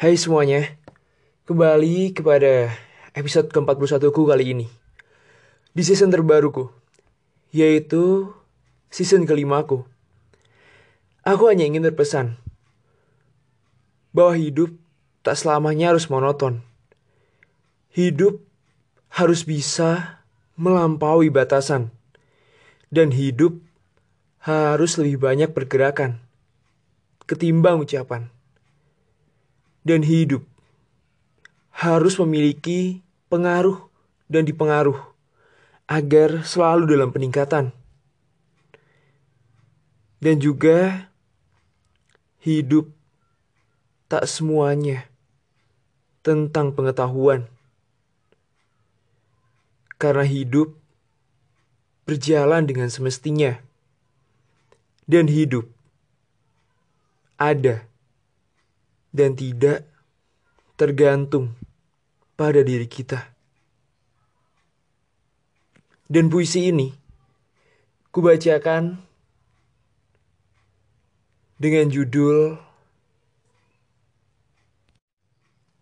Hai semuanya, kembali kepada episode ke-41 ku kali ini. Di season terbaruku, yaitu season kelimaku. Aku hanya ingin berpesan bahwa hidup tak selamanya harus monoton. Hidup harus bisa melampaui batasan. Dan hidup harus lebih banyak pergerakan ketimbang ucapan. Dan hidup harus memiliki pengaruh dan dipengaruh agar selalu dalam peningkatan. Dan juga hidup tak semuanya tentang pengetahuan. Karena hidup berjalan dengan semestinya. Dan hidup ada dan tidak tergantung pada diri kita. Dan puisi ini kubacakan dengan judul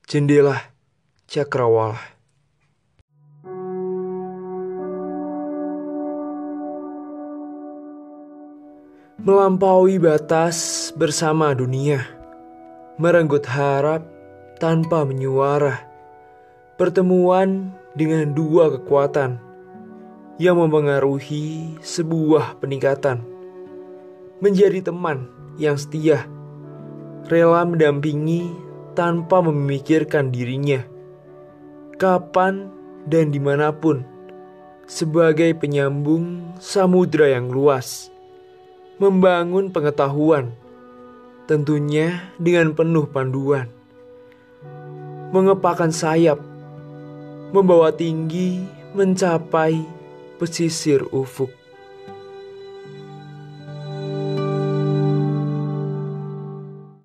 Jendela Cakrawala. Melampaui batas bersama dunia, merenggut harap tanpa menyuara, pertemuan dengan dua kekuatan yang mempengaruhi sebuah peningkatan, menjadi teman yang setia, rela mendampingi tanpa memikirkan dirinya, kapan dan di mana pun, sebagai penyambung samudra yang luas membangun pengetahuan, tentunya dengan penuh panduan. Mengepakkan sayap, membawa tinggi mencapai pesisir ufuk.